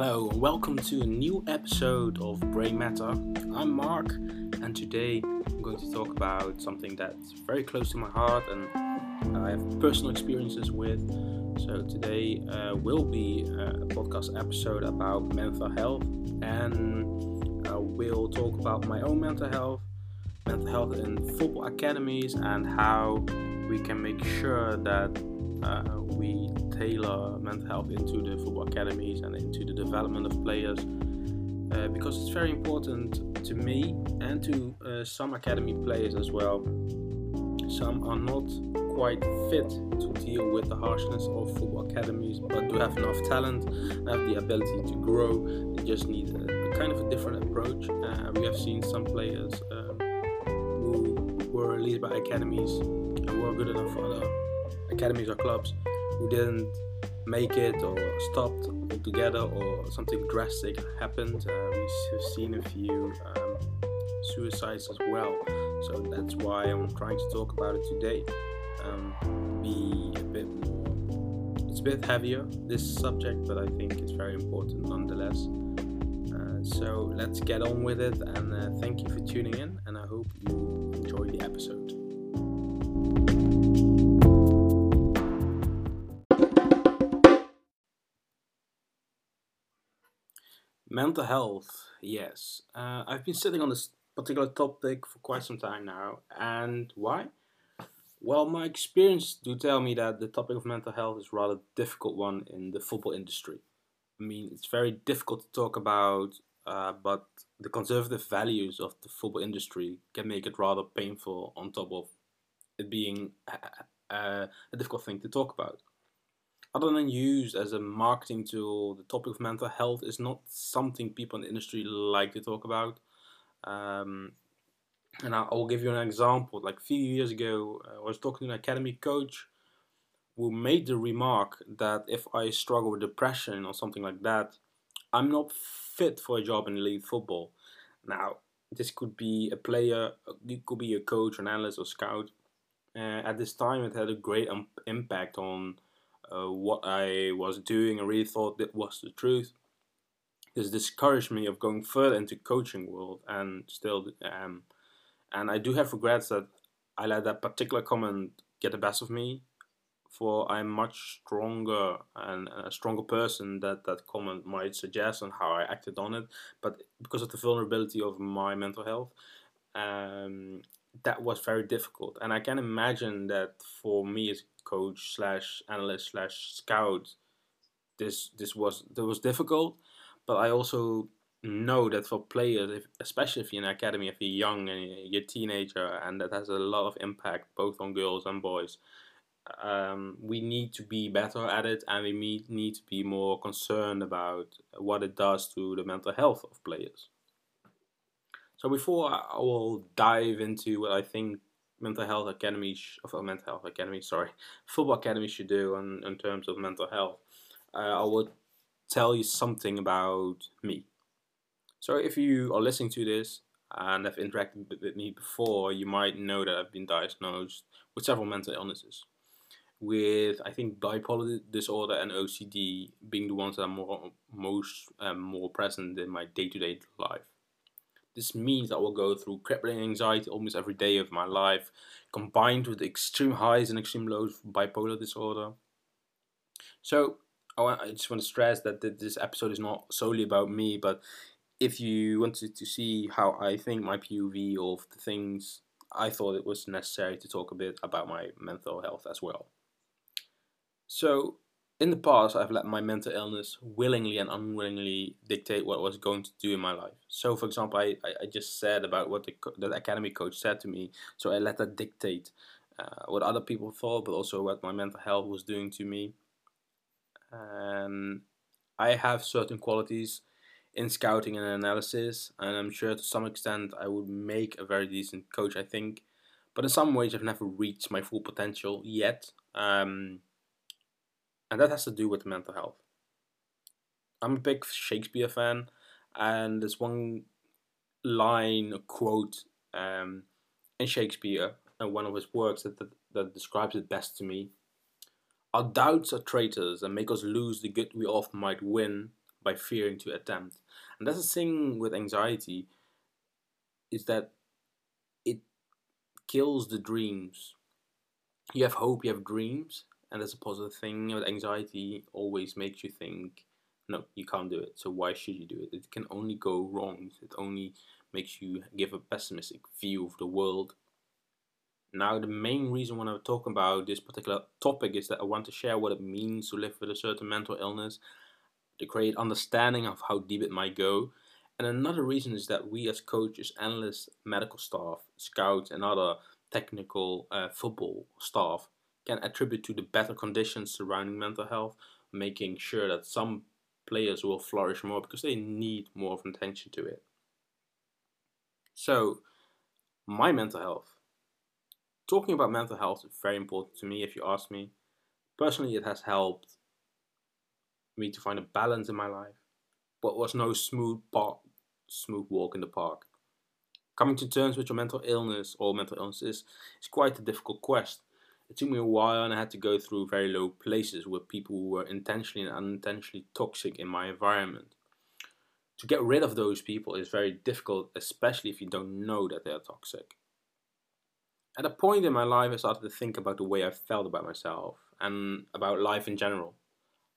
Hello, welcome to a new episode of Brain Matter. I'm Mark, and today I'm going to talk about something that's very close to my heart and I have personal experiences with. So, today uh, will be a podcast episode about mental health, and uh, we'll talk about my own mental health, mental health in football academies, and how we can make sure that uh, we tailor mental health into the football academies and into the development of players uh, because it's very important to me and to uh, some academy players as well. Some are not quite fit to deal with the harshness of football academies, but do have enough talent and have the ability to grow. They just need a, a kind of a different approach. Uh, we have seen some players um, who were released by academies and were good enough for other academies or clubs who didn't make it or stopped altogether or something drastic happened. Uh, we've seen a few um, suicides as well. So that's why I'm trying to talk about it today. Um, be a bit more, it's a bit heavier, this subject, but I think it's very important nonetheless. Uh, so let's get on with it and uh, thank you for tuning in and I hope you enjoy the episode. Mental health, yes. Uh, I've been sitting on this particular topic for quite some time now, and why? Well, my experience do tell me that the topic of mental health is rather difficult one in the football industry. I mean, it's very difficult to talk about, uh, but the conservative values of the football industry can make it rather painful. On top of it being a, a, a difficult thing to talk about other than used as a marketing tool, the topic of mental health is not something people in the industry like to talk about. Um, and I'll give you an example. Like a few years ago, uh, I was talking to an academy coach who made the remark that if I struggle with depression or something like that, I'm not fit for a job in elite football. Now, this could be a player, it could be a coach, an analyst, or scout. Uh, at this time, it had a great um, impact on uh, what I was doing. I really thought that was the truth. This discouraged me of going further into coaching world, and still, um, and I do have regrets that I let that particular comment get the best of me. For I'm much stronger and a stronger person that that comment might suggest and how I acted on it, but because of the vulnerability of my mental health, um, that was very difficult. And I can imagine that for me as coach slash analyst slash scout, this this was that was difficult. But I also know that for players, if, especially if you're in academy, if you're young and you're a teenager, and that has a lot of impact both on girls and boys. Um, we need to be better at it, and we need to be more concerned about what it does to the mental health of players. So before I will dive into what I think mental health academy, of mental health academy, sorry, football academy should do in, in terms of mental health, uh, I will tell you something about me. So if you are listening to this and have interacted with me before, you might know that I've been diagnosed with several mental illnesses. With I think bipolar disorder and OCD being the ones that are more most um, more present in my day to day life. This means I will go through crippling anxiety almost every day of my life, combined with extreme highs and extreme lows bipolar disorder. So, I, I just want to stress that this episode is not solely about me, but if you wanted to see how I think my POV of the things, I thought it was necessary to talk a bit about my mental health as well. So, in the past, I've let my mental illness willingly and unwillingly dictate what I was going to do in my life. So, for example, I, I, just said about what the, the academy coach said to me, so I let that dictate uh, what other people thought, but also what my mental health was doing to me. And I have certain qualities in scouting and analysis, and I'm sure to some extent I would make a very decent coach, I think. But in some ways, I've never reached my full potential yet. Um, and that has to do with mental health. I'm a big Shakespeare fan, and there's one line, quote um, in Shakespeare, and one of his works that, that, that describes it best to me. Our doubts are traitors and make us lose the good we often might win, by fearing to attempt. And that's the thing with anxiety is that it kills the dreams. You have hope, you have dreams, and that's a positive thing. With anxiety, always makes you think, no, you can't do it. So why should you do it? It can only go wrong. It only makes you give a pessimistic view of the world. Now, the main reason when I talk about this particular topic is that I want to share what it means to live with a certain mental illness, to create understanding of how deep it might go. And another reason is that we, as coaches, analysts, medical staff, scouts, and other technical uh, football staff, can attribute to the better conditions surrounding mental health, making sure that some players will flourish more because they need more of attention to it. So, my mental health. Talking about mental health is very important to me if you ask me. Personally, it has helped me to find a balance in my life, but was no smooth smooth walk in the park. Coming to terms with your mental illness or mental illness is, is quite a difficult quest. It took me a while and I had to go through very low places with people who were intentionally and unintentionally toxic in my environment to get rid of those people is very difficult, especially if you don't know that they are toxic. At a point in my life, I started to think about the way I felt about myself and about life in general.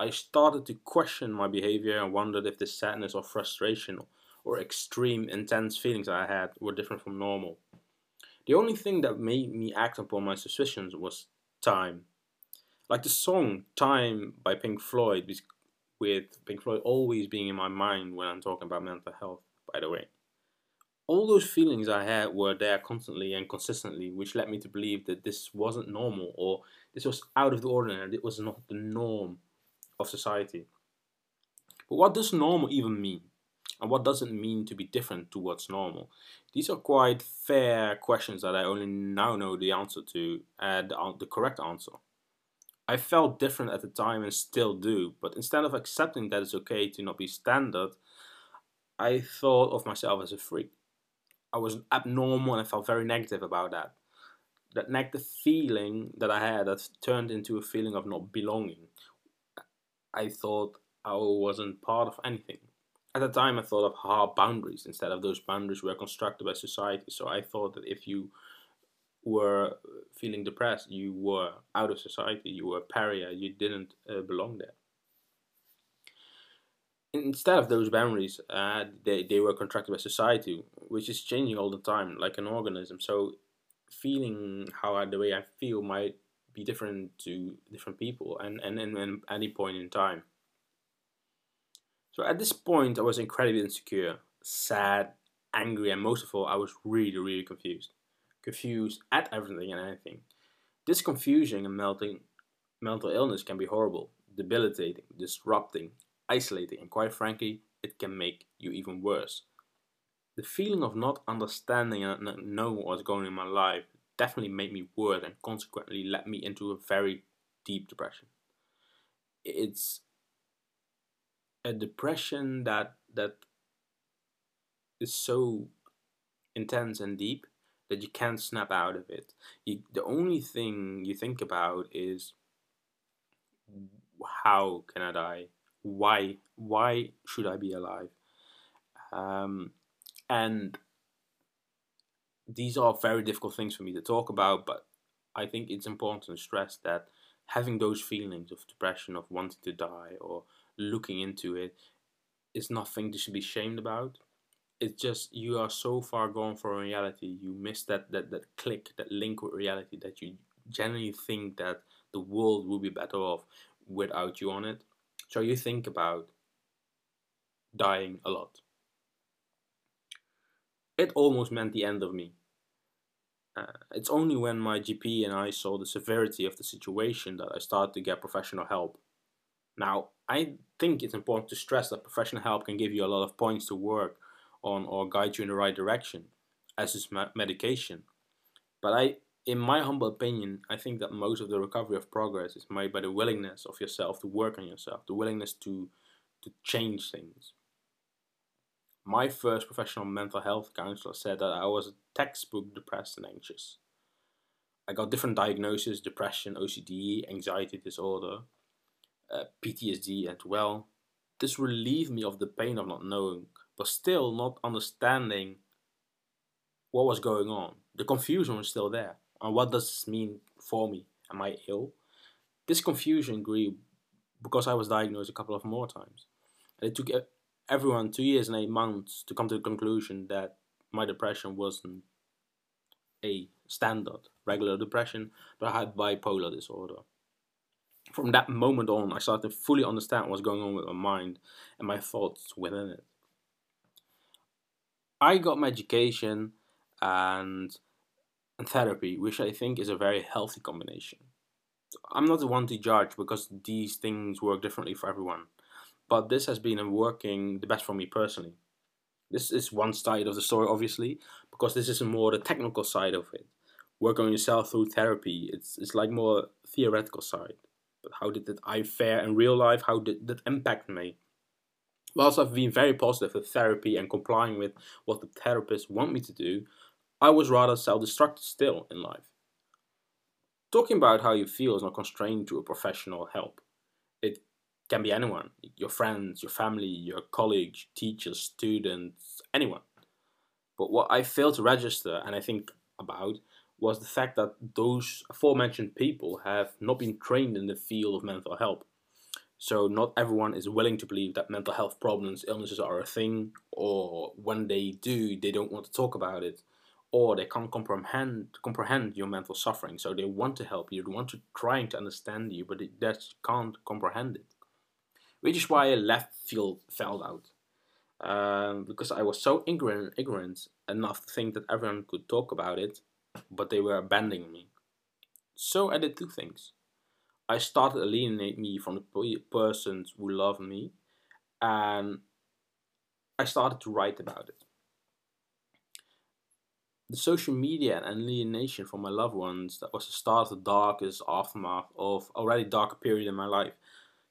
I started to question my behavior and wondered if the sadness or frustration or extreme intense feelings I had were different from normal. The only thing that made me act upon my suspicions was time. Like the song Time by Pink Floyd with Pink Floyd always being in my mind when I'm talking about mental health, by the way. All those feelings I had were there constantly and consistently, which led me to believe that this wasn't normal or this was out of the ordinary, and it was not the norm of society. But what does normal even mean? And what does it mean to be different to what's normal? These are quite fair questions that I only now know the answer to, and the correct answer. I felt different at the time and still do, but instead of accepting that it's okay to not be standard, I thought of myself as a freak. I was abnormal and I felt very negative about that. That negative feeling that I had that turned into a feeling of not belonging. I thought I wasn't part of anything. At the time, I thought of hard boundaries instead of those boundaries were constructed by society. So I thought that if you were feeling depressed, you were out of society, you were a pariah, you didn't uh, belong there. Instead of those boundaries, uh, they, they were contracted by society, which is changing all the time, like an organism. So, feeling how I, the way I feel might be different to different people and, and, and, and any point in time. So, at this point, I was incredibly insecure, sad, angry, and most of all, I was really, really confused confused at everything and anything. This confusion and melting mental illness can be horrible, debilitating, disrupting, isolating, and quite frankly, it can make you even worse. The feeling of not understanding and not knowing what's going on in my life definitely made me worse and consequently led me into a very deep depression. It's a depression that that is so intense and deep that you can't snap out of it. You, the only thing you think about is how can I die? Why? Why should I be alive? Um, and these are very difficult things for me to talk about, but I think it's important to stress that having those feelings of depression, of wanting to die, or looking into it, is nothing to should be ashamed about. It's just you are so far gone from reality you miss that that that click that link with reality that you generally think that the world will be better off without you on it. So you think about dying a lot. It almost meant the end of me. Uh, it's only when my GP and I saw the severity of the situation that I started to get professional help. Now, I think it's important to stress that professional help can give you a lot of points to work on or guide you in the right direction, as is medication. But I, in my humble opinion, I think that most of the recovery of progress is made by the willingness of yourself to work on yourself, the willingness to to change things. My first professional mental health counselor said that I was a textbook depressed and anxious. I got different diagnoses depression, OCD, anxiety disorder, uh, PTSD, and well, this relieved me of the pain of not knowing, but still not understanding what was going on. The confusion was still there. And what does this mean for me? Am I ill? This confusion grew because I was diagnosed a couple of more times. And it took everyone two years and eight months to come to the conclusion that my depression wasn't a standard regular depression, but I had bipolar disorder. From that moment on, I started to fully understand what's going on with my mind and my thoughts within it. I got my education and, and therapy, which I think is a very healthy combination. I'm not the one to judge because these things work differently for everyone, but this has been working the best for me personally. This is one side of the story, obviously, because this is more the technical side of it. Work on yourself through therapy. It's it's like more theoretical side. But how did that I fare in real life? How did that impact me? Whilst I've been very positive with therapy and complying with what the therapists want me to do, I was rather self-destructive still in life. Talking about how you feel is not constrained to a professional help. It can be anyone your friends, your family, your colleagues, teachers, students, anyone. But what I failed to register and I think about was the fact that those aforementioned people have not been trained in the field of mental health. So, not everyone is willing to believe that mental health problems, illnesses are a thing, or when they do, they don't want to talk about it, or they can't comprehend comprehend your mental suffering. So, they want to help you, they want to trying to understand you, but they just can't comprehend it which is why I left field fell out. Um, because I was so ignorant, ignorant enough to think that everyone could talk about it, but they were abandoning me. So I did two things. I started alienate me from the persons who loved me, and I started to write about it. The social media and alienation from my loved ones that was the start of the darkest aftermath of already dark period in my life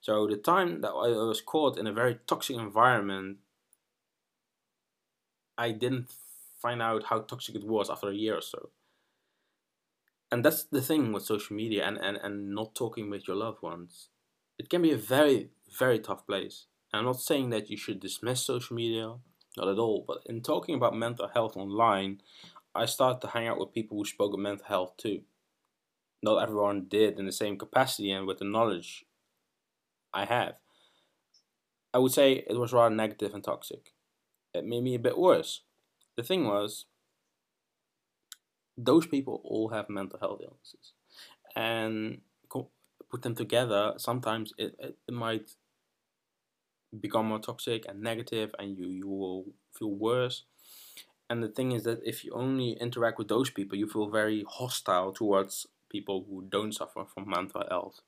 so the time that I was caught in a very toxic environment, I didn't find out how toxic it was after a year or so. And that's the thing with social media and, and, and not talking with your loved ones. It can be a very, very tough place. And I'm not saying that you should dismiss social media, not at all. But in talking about mental health online, I started to hang out with people who spoke of mental health too. Not everyone did in the same capacity and with the knowledge I have. I would say it was rather negative and toxic. It made me a bit worse. The thing was, those people all have mental health illnesses. And put them together, sometimes it, it, it might become more toxic and negative and you, you will feel worse. And the thing is that if you only interact with those people, you feel very hostile towards people who don't suffer from mental health.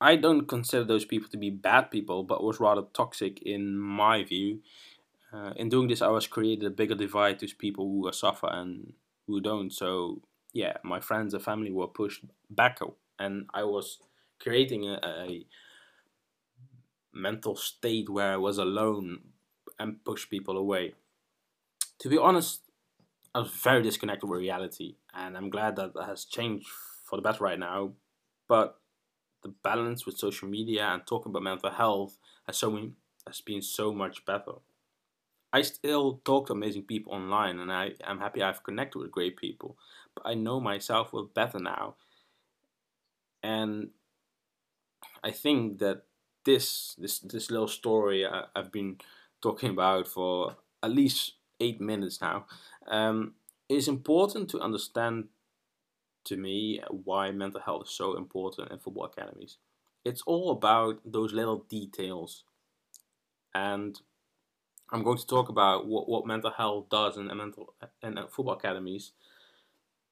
I don't consider those people to be bad people, but was rather toxic in my view. Uh, in doing this, I was created a bigger divide to people who suffer and who don't. So yeah, my friends and family were pushed back, and I was creating a, a mental state where I was alone and pushed people away. To be honest, I was very disconnected with reality, and I'm glad that that has changed for the better right now. But the balance with social media and talking about mental health has so has been so much better. I still talk to amazing people online and I am happy I've connected with great people, but I know myself well better now. And I think that this this this little story I, have been talking about for at least eight minutes now um, is important to understand to me why mental health is so important in football academies. It's all about those little details. And I'm going to talk about what, what mental health does in, mental in uh, football academies.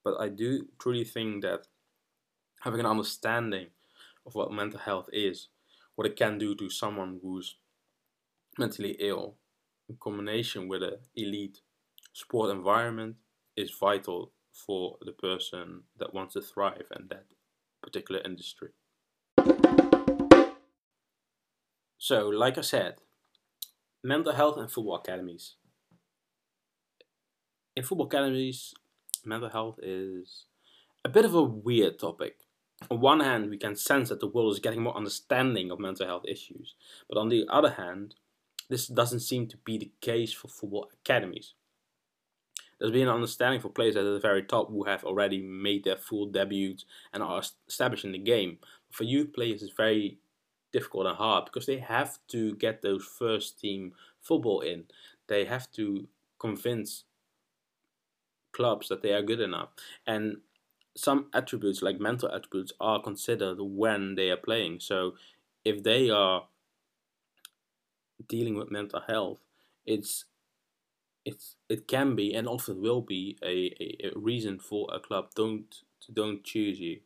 But I do truly think that having an understanding of what mental health is, what it can do to someone who's mentally ill, in combination with an elite sport environment, is vital for the person that wants to thrive in that particular industry. So, like I said, mental health and football academies. In football academies, mental health is a bit of a weird topic. on one hand, we can sense that the world is getting more understanding of mental health issues, but on the other hand, this doesn't seem to be the case for football academies. There's been an understanding for players at the very top who have already made their full debuts and are established in the game. For youth players, it's very difficult and hard because they have to get those first team football in. They have to convince clubs that they are good enough. And some attributes, like mental attributes, are considered when they are playing. So if they are dealing with mental health, it's it's it can be and often will be a, a, a reason for a club don't don't choose you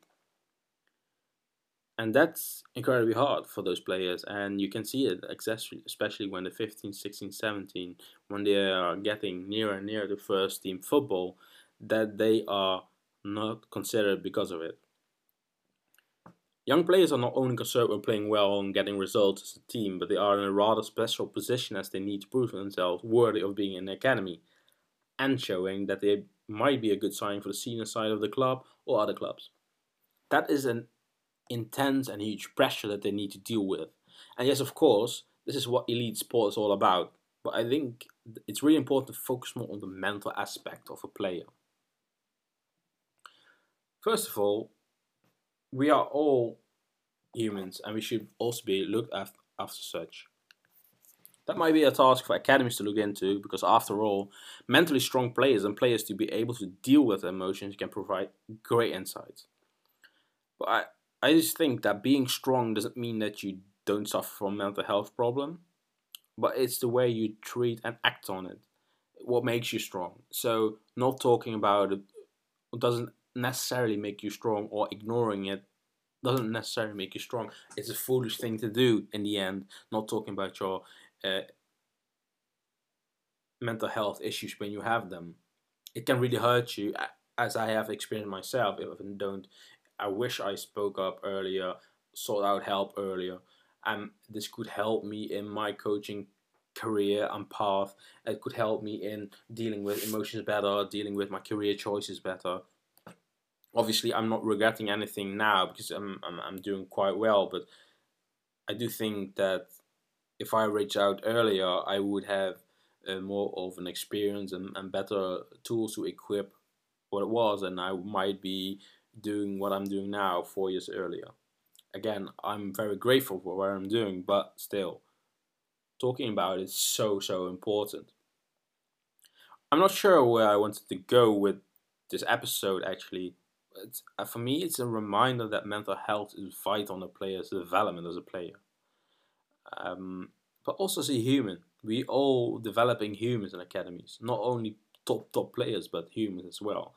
and that's incredibly hard for those players and you can see it especially when the 15 16 17 when they are getting nearer and nearer to first team football that they are not considered because of it. Young players are not only concerned with playing well and getting results as a team but they are in a rather special position as they need to prove themselves worthy of being in the academy and showing that they might be a good sign for the senior side of the club or other clubs. That is an intense and huge pressure that they need to deal with. And yes, of course, this is what elite sport is all about. But I think it's really important to focus more on the mental aspect of a player. First of all, we are all humans and we should also be looked after, after such. That might be a task for academies to look into because, after all, mentally strong players and players to be able to deal with emotions can provide great insights. But I, I just think that being strong doesn't mean that you don't suffer from mental health problem, but it's the way you treat and act on it what makes you strong. So not talking about it doesn't necessarily make you strong, or ignoring it doesn't necessarily make you strong. It's a foolish thing to do in the end. Not talking about your uh, mental health issues when you have them. It can really hurt you, as I have experienced myself. If I don't I wish I spoke up earlier, sought out help earlier, and this could help me in my coaching career and path. It could help me in dealing with emotions better, dealing with my career choices better. Obviously, I'm not regretting anything now because I'm, I'm, I'm doing quite well, but I do think that if I reach out earlier, I would have uh, more of an experience and, and better tools to equip what it was, and I might be doing what I'm doing now four years earlier. Again, I'm very grateful for what I'm doing, but still, talking about it is so, so important. I'm not sure where I wanted to go with this episode actually. Uh, for me, it's a reminder that mental health is vital on a player's development as a player. Um, but also as a human. We all developing humans in academies, not only top top players, but humans as well.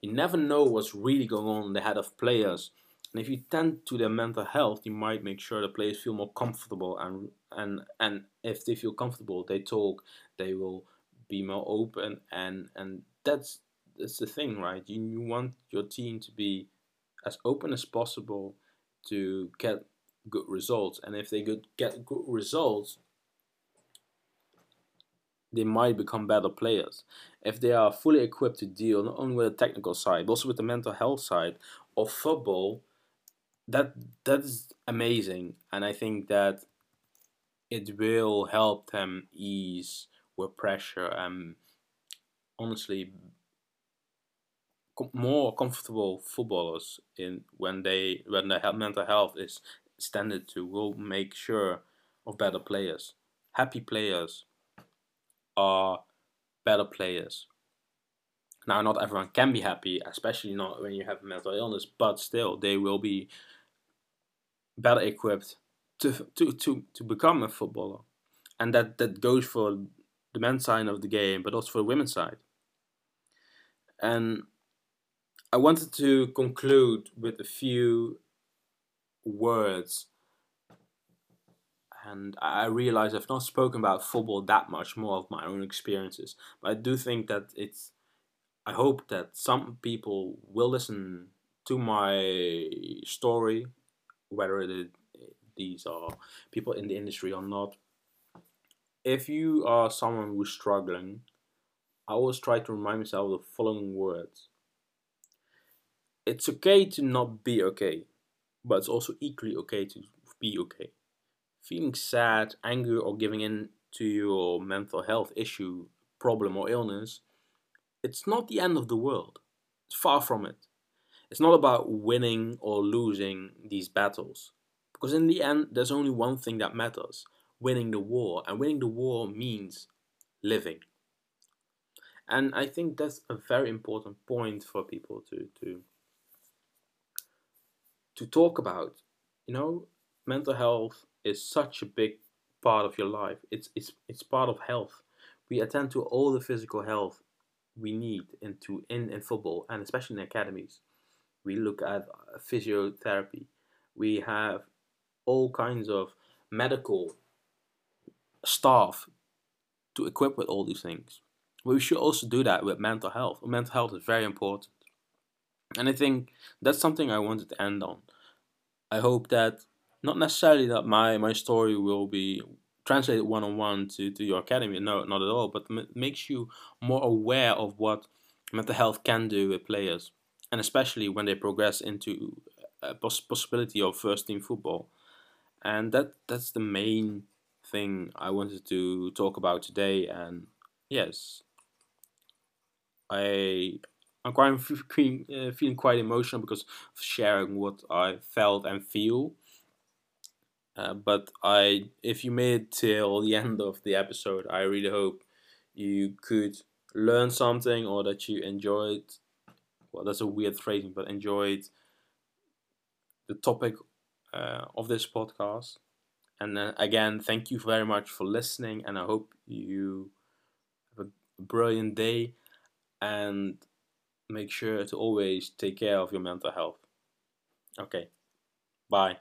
You never know what's really going on in the head of players. And if you tend to their mental health, you might make sure the players feel more comfortable and and and if they feel comfortable, they talk, they will be more open and and that's that's the thing, right? You, you want your team to be as open as possible to get good results, and if they could get good results, they might become better players. If they are fully equipped to deal not only with the technical side but also with the mental health side of football that that is amazing. And i think that it will help them ease with pressure and honestly more comfortable footballers in when they when their mental health is standard to will make sure of better players. Happy players are better players. Now, not everyone can be happy, especially not when you have mental illness, but still, they will be better equipped to, to, to, to become a footballer. And that, that goes for the men's side of the game, but also for the women's side. And I wanted to conclude with a few words and I realize I've not spoken about football that much more of my own experiences, but I do think that it's. I hope that some people will listen to my story, whether it, these are people in the industry or not. If you are someone who's struggling, I always try to remind myself of the following words. It's okay to not be okay. but it's also equally okay to be okay. Feeling sad, angry, or giving in to your mental health issue, problem, or illness, it's not the end of the world. It's far from it. It's not about winning or losing these battles. Because in the end, there's only one thing that matters winning the war. And winning the war means living. And I think that's a very important point for people to, to, to talk about. You know, mental health is such a big part of your life. It's, it's, it's part of health. We attend to all the physical health we need into in, in football and especially in academies. We look at uh, physiotherapy. We have all kinds of medical staff to equip with all these things. But we should also do that with mental health. Mental health is very important. And I think that's something I wanted to end on. I hope that not necessarily that my, my story will be translated one on one to to your academy. No, not at all. But m- makes you more aware of what mental health can do with players, and especially when they progress into a poss- possibility of first team football. And that that's the main thing I wanted to talk about today. And yes, I I'm quite feeling, uh, feeling quite emotional because of sharing what I felt and feel uh, but I, if you made it till the end of the episode, I really hope you could learn something or that you enjoyed. Well, that's a weird phrasing, but enjoyed the topic uh, of this podcast. And uh, again, thank you very much for listening, and I hope you have a brilliant day and make sure to always take care of your mental health. Okay, bye.